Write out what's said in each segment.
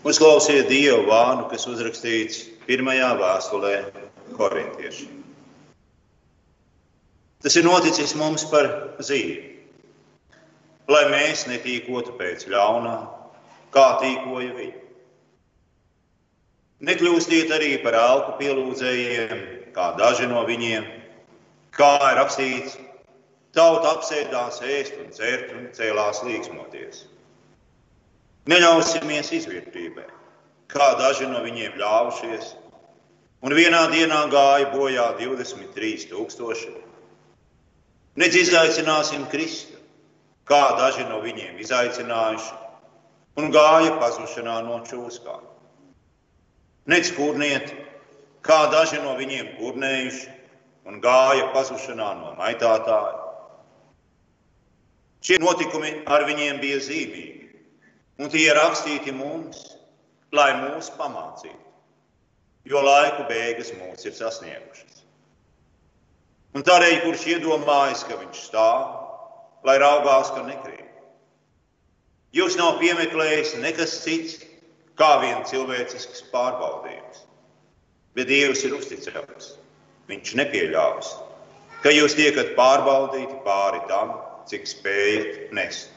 Uzklausiet Dievu vārdu, kas uzrakstīts pirmajā vēstulē korintiešiem. Tas ir noticis mums par zīmi, lai mēs netīkotu pēc ļaunā, kā tīkoja viņi. Nekļūstiet arī par elku pielūdzējiem, kā daži no viņiem, kā ir rakstīts, tauta apsēdās ēst un dzert un cēlās līksmoties. Neļausimies izvērtībai, kā daži no viņiem ļāvušies, un vienā dienā gāja bojā 23,000. Nedz izaicināsim Kristu, kā daži no viņiem izaicinājuši, un gāja pazušanā no čūskām. Nedz kurniet, kā daži no viņiem kurnējuši, un gāja pazušanā no maitātāja. Šie notikumi ar viņiem bija zīmīgi, un tie ir rakstīti mums, lai mūs pamācītu, jo laiku beigas mūs ir sasniegušas. Un tādēļ, kurš iedomājas, ka viņš stāv, lai raugās, ka nekrīt. Jūs nav piemeklējis nekas cits, kā vien cilvēcisks pārbaudījums. Bet Dievs ir uzticams. Viņš nepieļaus, ka jūs tiekat pārbaudīti pāri tam, cik spējat nest.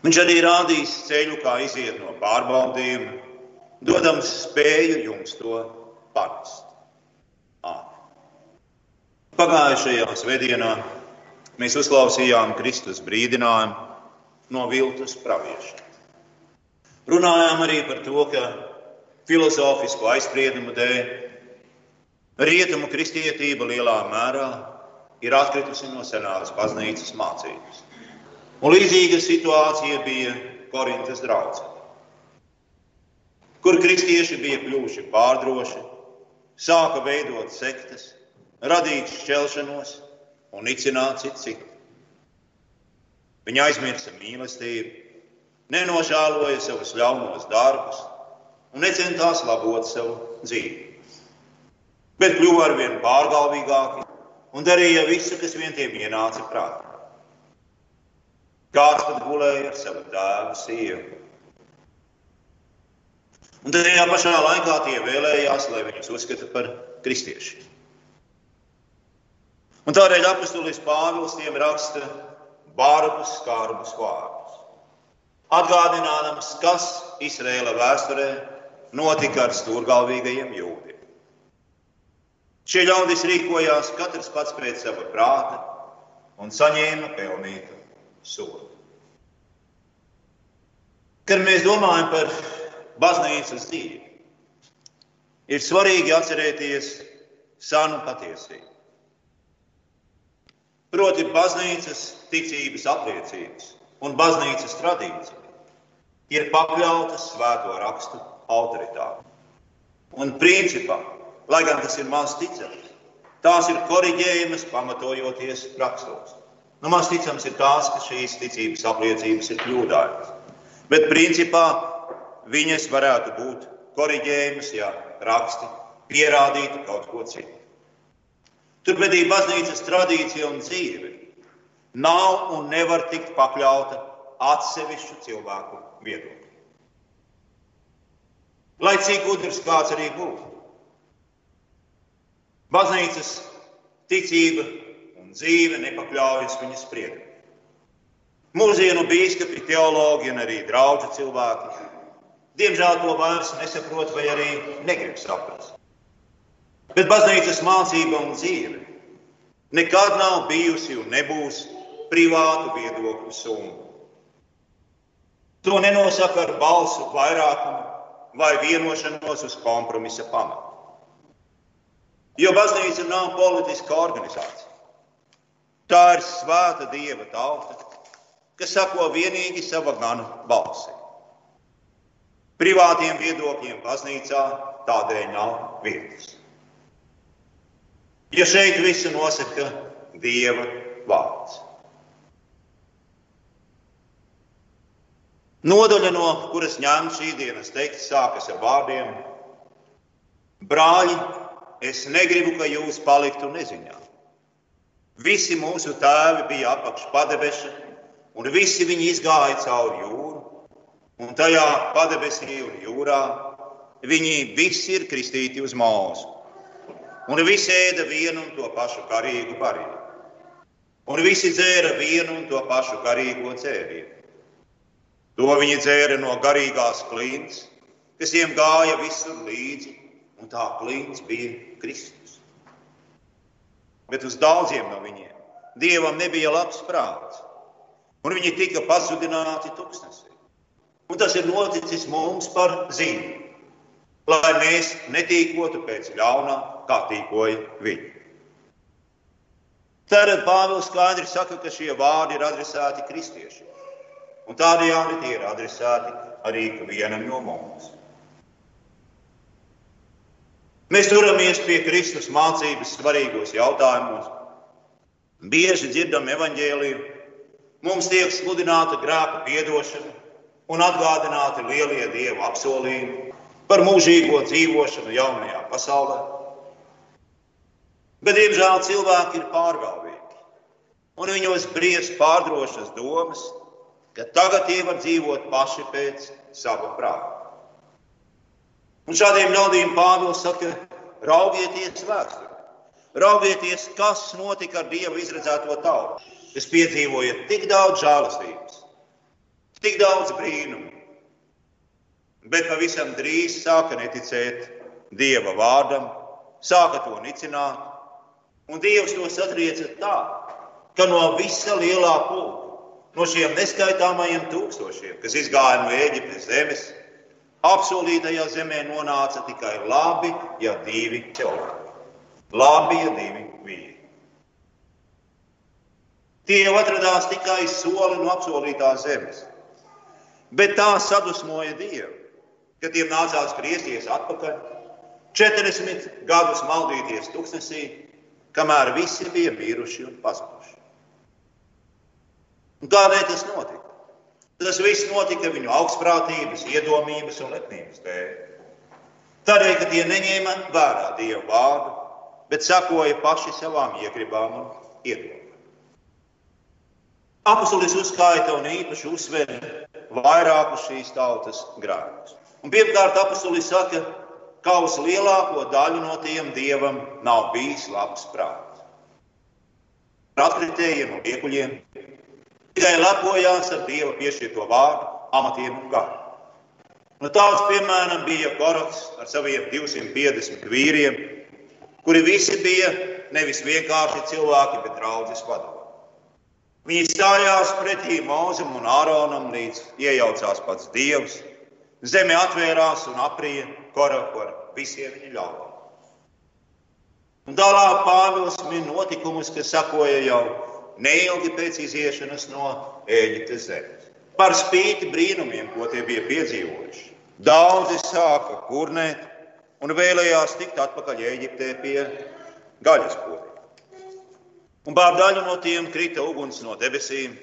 Viņš arī rādīs ceļu, kā iziet no pārbaudījuma, dodams spēju jums to panest. Pagājušajā svētdienā mēs uzklausījām Kristus brīdinājumu no viltus pravieša. Runājām arī par to, ka filozofisku aizspriedumu dēļ rietumu kristietība lielā mērā ir atkritusi no senās baznīcas mācības. Un līdzīga situācija bija Korintas draudzē, kur kristieši bija kļuvuši pārdroši, sāka veidot sektas radīt šķelšanos un nicināt citu. Viņa aizmirsa mīlestību, nenožēloja savus ļaunos darbus un necentās labot savu dzīvi. Bet kļuva ar vien pārgalvīgāki un darīja visu, kas vien tiem ienāca prātā. Kāds pat gulēja ar savu tēvu sievu. Un tajā pašā laikā tie vēlējās, lai viņus uzskata par kristiešiem. Un tādēļ apustulis Pāvils tiem raksta barbus, skarbus vārdus. Atgādinādams, kas Izraēla vēsturē notika ar stūrgalvīgajiem jūdiem. Šie ļaudis rīkojās katrs pats pēc sava prāta un saņēma pelnītu sodu. Kad mēs domājam par baznīcas dzīvi, ir svarīgi atcerēties sanu patiesību. Proti, baznīcas ticības apliecības un baznīcas tradīcija ir pakļautas svēto rakstu autoritātei. Un principā, lai gan tas ir maz ticams, tās ir korģējamas pamatojoties rakstos. Nu, maz ticams ir tās, ka šīs ticības apliecības ir kļūdājas. Bet principā viņas varētu būt korģējamas, ja raksti pierādītu kaut ko citu. Turpretī baznīcas tradīcija un dzīve nav un nevar tikt pakļauta atsevišķu cilvēku viedoklim. Lai cik gudrs kāds arī būtu, baznīcas ticība un dzīve nepakļaujas viņas spriedumam. Mūsdienu biskupi, teologi un arī draugi cilvēki, diemžēl to vairs nesaprot vai arī negrib saprast. Bet baznīcas mācība un dzīve nekad nav bijusi un nebūs privātu viedokļu summa. To nenosaka ar balsu vairākumu vai vienošanos uz kompromisa pamatu. Jo baznīca nav politiska organizācija. Tā ir svēta dieva tauta, kas sako vienīgi sava gana balsi. Privātiem viedokļiem baznīcā tādēļ nav vietas. Jo šeit visu nosaka Dieva vārds. Nodaļa, no kuras ņemta šī dienas teksts, sākas ar vārdiem: Brāļi, es negribu, ka jūs paliktu neziņā. Visi mūsu tēvi bija apakš padeveša, un visi viņi izgāja cauri jūru, un tajā padebesī un jūrā viņi visi ir kristīti uz mūzu. Un visi ēda vienu un to pašu karīgu barību. Un visi dzēra vienu un to pašu garīgo dzērienu. To viņi dzēra no garīgās klints, kas viņiem gāja visur līdzi, un tā klints bija Kristus. Bet uz daudziem no viņiem Dievam nebija labs prāts, un viņi tika pazudināti tuksnesī. Un tas ir noticis mums par zīmi, lai mēs netīkotu pēc ļaunā, kā tīkoja viņi. Tad Pāvils skaidri saka, ka šie vārdi ir adresēti kristiešiem. Un tādējādi tie ir adresēti arī vienam no mums. Mēs turamies pie Kristus mācības svarīgos jautājumos. Bieži dzirdam evaņģēliju, mums tiek sludināta grēka piedošana un atgādināti lielie dievu apsolījumi par mūžīgo dzīvošanu jaunajā pasaulē. Bet, diemžēl, cilvēki ir pārgalvīgi, un viņos briest pārdrošas domas, ka tagad tie var dzīvot paši pēc sava prāta. Un šādiem ļaudīm Pāvils saka, raugieties vēsturē, raugieties, kas notika ar Dievu izredzēto tautu, kas piedzīvoja tik daudz žēlastības, tik daudz brīnumu, bet pavisam drīz sāka neticēt Dieva vārdam, sāka to nicināt, Un Dievs to satrieca tā, ka no visa lielā pulka, no šiem neskaitāmajiem tūkstošiem, kas izgāja no Eģiptes zemes, apsolītajā zemē nonāca tikai labi, ja divi cilvēki. Labi, ja divi vīri. Tie atradās tikai soli no apsolītās zemes. Bet tā sadusmoja Dievu, ka tiem nācās griezties atpakaļ, 40 gadus maldīties tuksnesī, kamēr visi bija miruši un pazuduši. Kādēļ tas notika? Tas viss notika viņu augstprātības, iedomības un lepnības dēļ. Tādēļ, ka tie neņēma vērā Dieva vārdu, bet sakoja paši savām iegribām un iedomām. Apostolis uzskaita un īpaši uzsver vairākus šīs tautas grēkus. Pirmkārt, apostolis saka, ka uz lielāko daļu no tiem dievam nav bijis labs prāts. Atkritējiem un piekuļiem tikai lepojās ar dieva piešķirto vārdu, amatiem un garu. Nu, tāds, piemēram, bija Koraks ar saviem 250 vīriem, kuri visi bija nevis vienkārši cilvēki, bet draudzes vadītāji. Viņi stājās pretī Mūzum un Āronam, līdz iejaucās pats Dievs. Zeme atvērās un aprija Koraku ar visiem viņa ļaunumiem. Un tālāk Pāvils min notikumus, kas sakoja jau neilgi pēc iziešanas no Eģiptes zemes. Par spīti brīnumiem, ko tie bija piedzīvojuši, daudzi sāka kurnēt un vēlējās tikt atpakaļ Eģiptē pie gaļas potiem. Un pār daļu no tiem krita uguns no debesīm,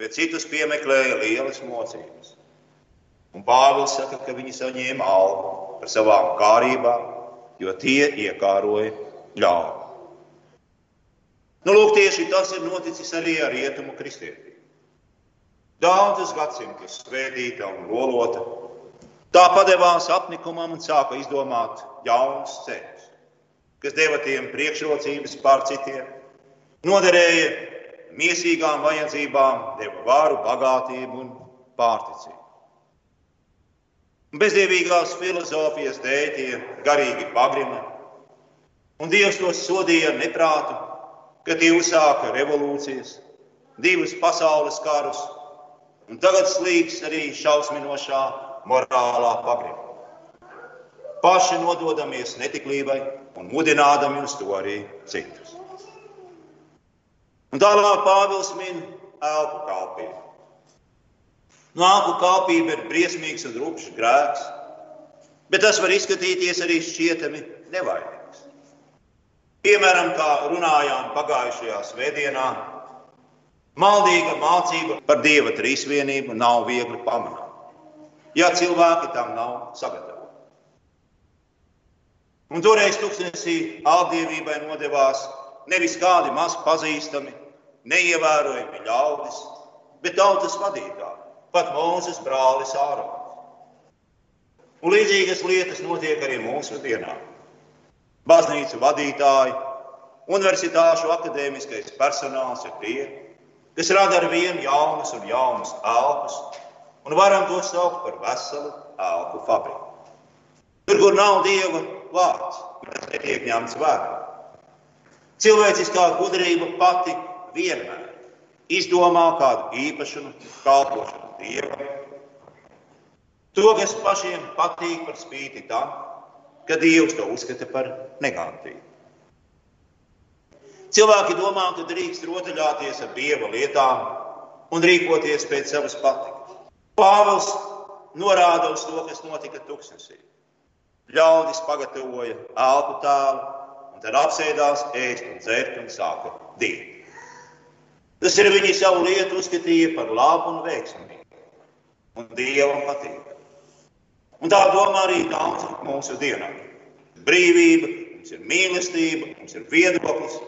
bet citus piemeklēja lielas mocības. Un Pāvils saka, ka viņi saņēma algu par savām kārībām, jo tie iekāroja ļaunu. Nu, lūk, tieši tas ir noticis arī ar rietumu kristietību. Daudzus gadsimtus svētīta un lolota, tā padevās apnikumam un sāka izdomāt jaunus ceļus, kas deva tiem priekšrocības pār citiem, noderēja miesīgām vajadzībām, deva vāru, bagātību un pārticību. Bezdievīgās filozofijas dēļ tie garīgi pagrima, un Dievs tos sodīja ar neprātu, ka tie uzsāka revolūcijas, divus pasaules karus, un tagad slīgs arī šausminošā morālā pagrima. Paši nododamies netiklībai un mudinādami uz to arī citus. Un tālāk Pāvils min elpu kalpību. Nāku kāpība ir briesmīgs un rupšs grēks, bet tas var izskatīties arī šķietami nevainīgs. Piemēram, kā runājām pagājušajā svētdienā, maldīga mācība par dieva trīsvienību nav viegli pamanāma, ja cilvēki tam nav sagatavoti. Un toreiz tūkstnesī aldievībai nodevās nevis kādi maz pazīstami, neievērojami ļaudis, bet tautas vadītāji pat Mūzes brālis Ārons. Un līdzīgas lietas notiek arī mūsu dienā. Baznīcu vadītāji, universitāšu akadēmiskais personāls ir tie, kas rada ar vienu jaunus un jaunus elpus, un varam to saukt par veselu elpu fabriku. Tur, kur nav dieva vārds, tas netiek ņemts vērā. Cilvēciskā gudrība pati vienmēr izdomā kādu īpašumu, kalpošanu dievam. To, kas pašiem patīk par spīti tam, ka Dievs to uzskata par negatīvu. Cilvēki domā, ka drīkst rotaļāties ar dieva lietām un rīkoties pēc savas patikas. Pāvils norāda uz to, kas notika tuksnesī. Ļaudis pagatavoja elpu tēlu, un tad apsēdās ēst un dzert un sāka dienu. Tas ir viņi savu lietu uzskatīja par labu un veiksmīgu, un dievam patīk. Un tā domā arī daudz mūsu dienā. Brīvība, mums ir mīlestība, mums ir viedoklis,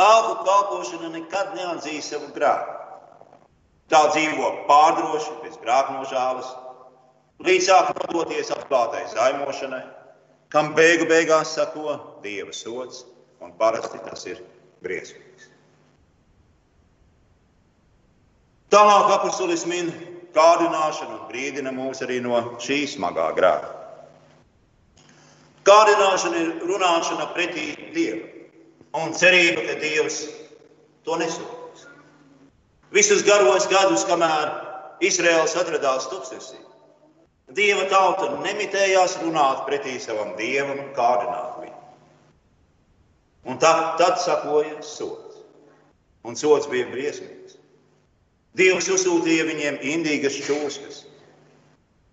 Alku kalpošana nekad neatzīs savu grēku. Tā dzīvo pārdroši, bez grāmatnožāles, līdz sāk nodoties atklātai zaimošanai, kam beigu beigās sako dieva sots, un parasti tas ir briesmīgs. Tālāk apustulis min kārdināšanu un brīdina mūs arī no šī smagā grēka. Kārdināšana ir runāšana pretī dievam un cerība, ka Dievs to nesūtīs. Visus garos gadus, kamēr Izraels atradās tupsnesī, Dieva tauta nemitējās runāt pretī savam dievam un kārdināt viņu. Un tā, tad sakoja sots. Un sots bija briesmīgs. Dievs uzsūtīja viņiem indīgas čūskas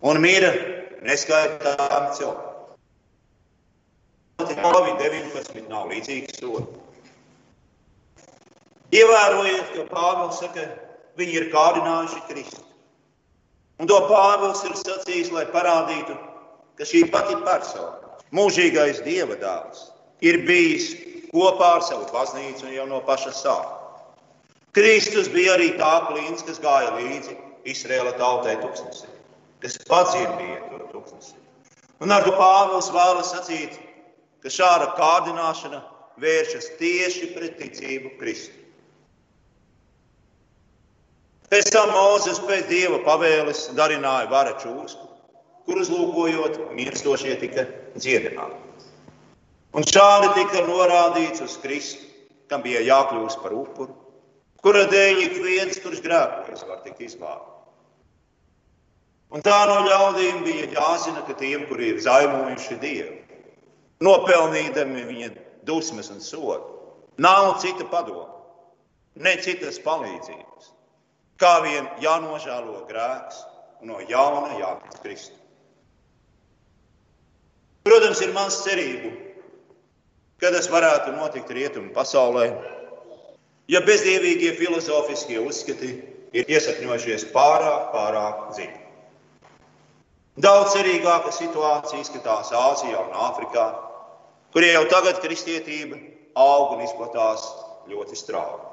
un mīra neskaitāmi cilvēki. Covid-19 nav līdzīgs solis. Ievērojiet, ka Pāvils saka, viņi ir kārdinājuši Kristu. Un to Pāvils ir sacījis, lai parādītu, ka šī pati persona, mūžīgais dieva dēls, ir bijis kopā ar savu baznīcu jau no paša sākuma. Kristus bija arī tā klīns, kas gāja līdzi Izraēla tautai tūkstnesī, kas padzirdīja to tūkstnesī. Un ar to Pāvils vēlas sacīt, ka šāda kārdināšana vēršas tieši pret ticību Kristu. Pēc tam Mozus pēc dieva pavēles darināja vara čūsku, kur uzlūkojot, mirstošie tika dziedināti. Un šādi tika norādīts uz Kristu, kam bija jākļūst par upuru, kura dēļ ik viens, kurš grēkojas, var tikt izglābts. Un tā no ļaudīm bija jāzina, ka tiem, kuri ir zaimojuši Dievu, nopelnīdami viņa dusmas un sodu. Nav cita padoma, ne citas palīdzības. Kā vien jānožēlo grēks un no jauna jātic Kristu. Protams, ir maz cerību, ka tas varētu notikt rietumu pasaulē, ja bezdievīgie filozofiskie uzskati ir iesakņojušies pārāk, pārāk dziļi. Daudz cerīgāka situācija izskatās Āzijā un Āfrikā, kur jau tagad kristietība aug un izplatās ļoti strauji.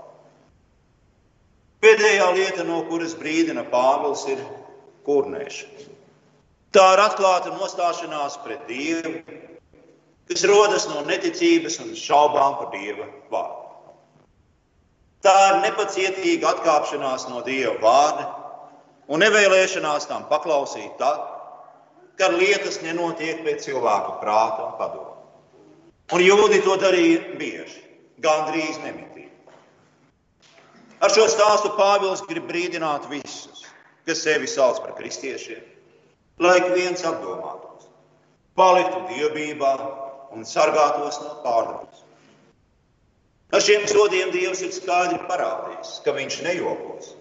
Pēdējā lieta, no kuras brīdina Pāvils, ir kurnēšana. Tā ir atklāta nostāšanās pret Dievu, kas rodas no neticības un šaubām par Dieva vārdu. Tā ir nepacietīga atkāpšanās no Dieva vārda un nevēlēšanās tam paklausīt tad, kad lietas nenotiek pēc cilvēka prāta un padomu. Un jūdi to darīja bieži, gandrīz nemitīgi. Ar šo stāstu Pāvils grib brīdināt visus, kas sevi sauc par kristiešiem, lai viens apdomātos, paliktu dievībā un sargātos no pārdomas. Ar šiem sodiem Dievs ir skaidri parādījis, ka viņš nejokos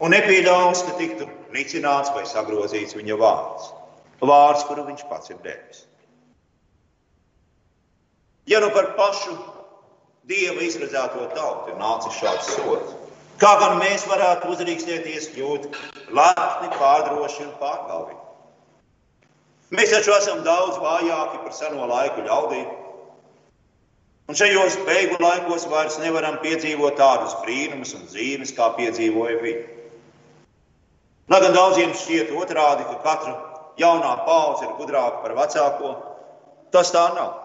un nepieļaus, ka tiktu nicināts vai sagrozīts viņa vārds, vārds, kuru viņš pats ir devis. Ja nu par pašu Dieva izredzēto tautu ir nācis šāds sots, kā gan mēs varētu uzrīkstēties, kļūt lepni, pārdroši un pārgalvīgi? Mēs taču esam daudz vājāki par seno laiku ļaudīm. Un šajos beigu laikos vairs nevaram piedzīvot tādus brīnumus un zīmes, kā piedzīvoja viņi. Lai gan daudziem šķiet otrādi, ka katra jaunā paudze ir gudrāka par vecāko, tas tā nav.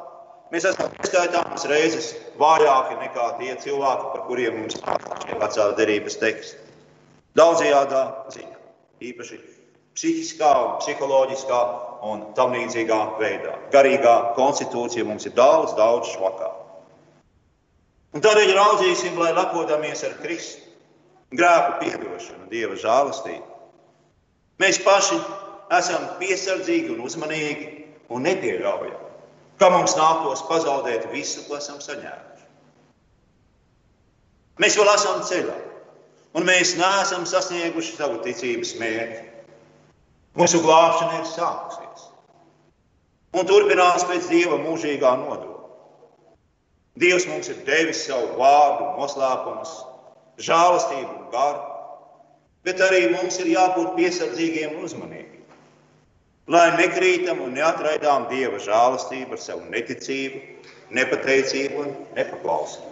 Mēs esam neskaitāmas reizes vājāki nekā tie cilvēki, par kuriem mums ir vecā derības teksts. Daudzajādā ziņā, īpaši psihiskā, psiholoģiskā un tam līdzīgā veidā. Garīgā konstitūcija mums ir daudz, daudz švakāka. Un tādēļ raudzīsim, lai lepodamies ar Kristu, grēku piedošanu, Dieva žēlastību. Mēs paši esam piesardzīgi un uzmanīgi un nepieļaujam, ka mums nāktos pazaudēt visu, ko esam saņēmuši. Mēs vēl esam ceļā, un mēs neesam sasnieguši savu ticības mērķi. Mūsu glābšana ir sākusies un turpinās pēc Dieva mūžīgā nodoma. Dievs mums ir devis savu vārdu, noslēpumus, žēlastību un garu, bet arī mums ir jābūt piesardzīgiem un uzmanīgiem. Lai nekrītam un neatraidām Dieva žēlastību ar savu neticību, nepateicību un nepaklausību.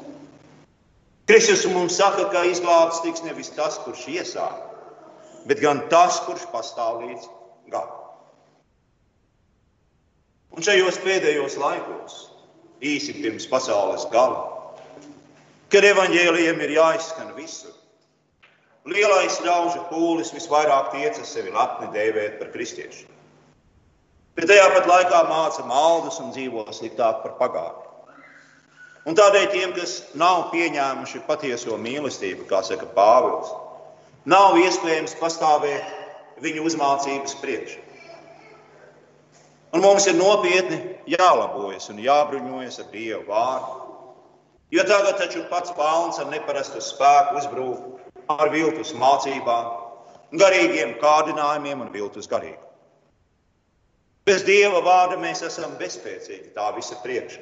Kristus mums saka, ka izglābts tiks nevis tas, kurš iesāk, bet gan tas, kurš pastāv līdz galam. Un šajos pēdējos laikos īsi pirms pasaules gala, kad evaņģēliem ir jāizskan visur. Lielais ļaužu pūlis visvairāk tiecas sevi lepni dēvēt par kristiešu. Bet tajā pat laikā māca maldus un dzīvo sliktāk par pagātni. Un tādēļ tiem, kas nav pieņēmuši patieso mīlestību, kā saka Pāvils, nav iespējams pastāvēt viņu uzmācības priekšā. Un mums ir nopietni jālabojas un jābruņojas ar Dievu vārdu. Jo tagad taču pats Pāvils ar neparastu spēku uzbrūk ar viltus mācībām, garīgiem kārdinājumiem un viltus garīgumu. Bez Dieva vārda mēs esam bezspēcīgi tā visa priekšā.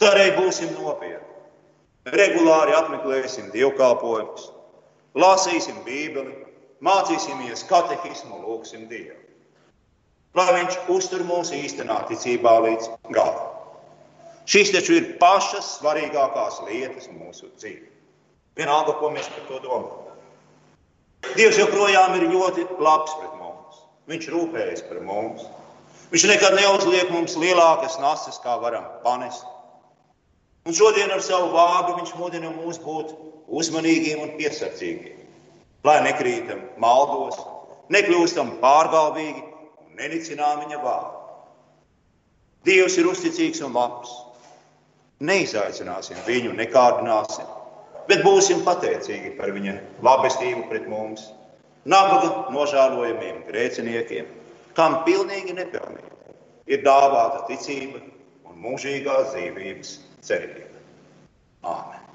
Tādēļ būsim nopietni. Regulāri apmeklēsim dievkalpojumus, lasīsim Bībeli, mācīsimies katehismu, lūgsim Dievu lai viņš uztur mūs īstenā ticībā līdz galam. Šīs taču ir pašas svarīgākās lietas mūsu dzīvē. Vienalga, ko mēs par to domājam. Dievs joprojām ir ļoti labs pret mums. Viņš rūpējas par mums. Viņš nekad neuzliek mums lielākas nastas, kā varam panest. Un šodien ar savu vārdu viņš mudina mūs būt uzmanīgiem un piesardzīgiem, lai nekrītam maldos, nekļūstam pārgalvīgi nenicinām viņa vārdu. Dievs ir uzticīgs un labs. Neizaicināsim viņu, nekārdināsim, bet būsim pateicīgi par viņa labestību pret mums, nabaga nožēlojamiem grēciniekiem, kam pilnīgi nepelnīgi ir dāvāta ticība un mūžīgās dzīvības cerība. Āmen!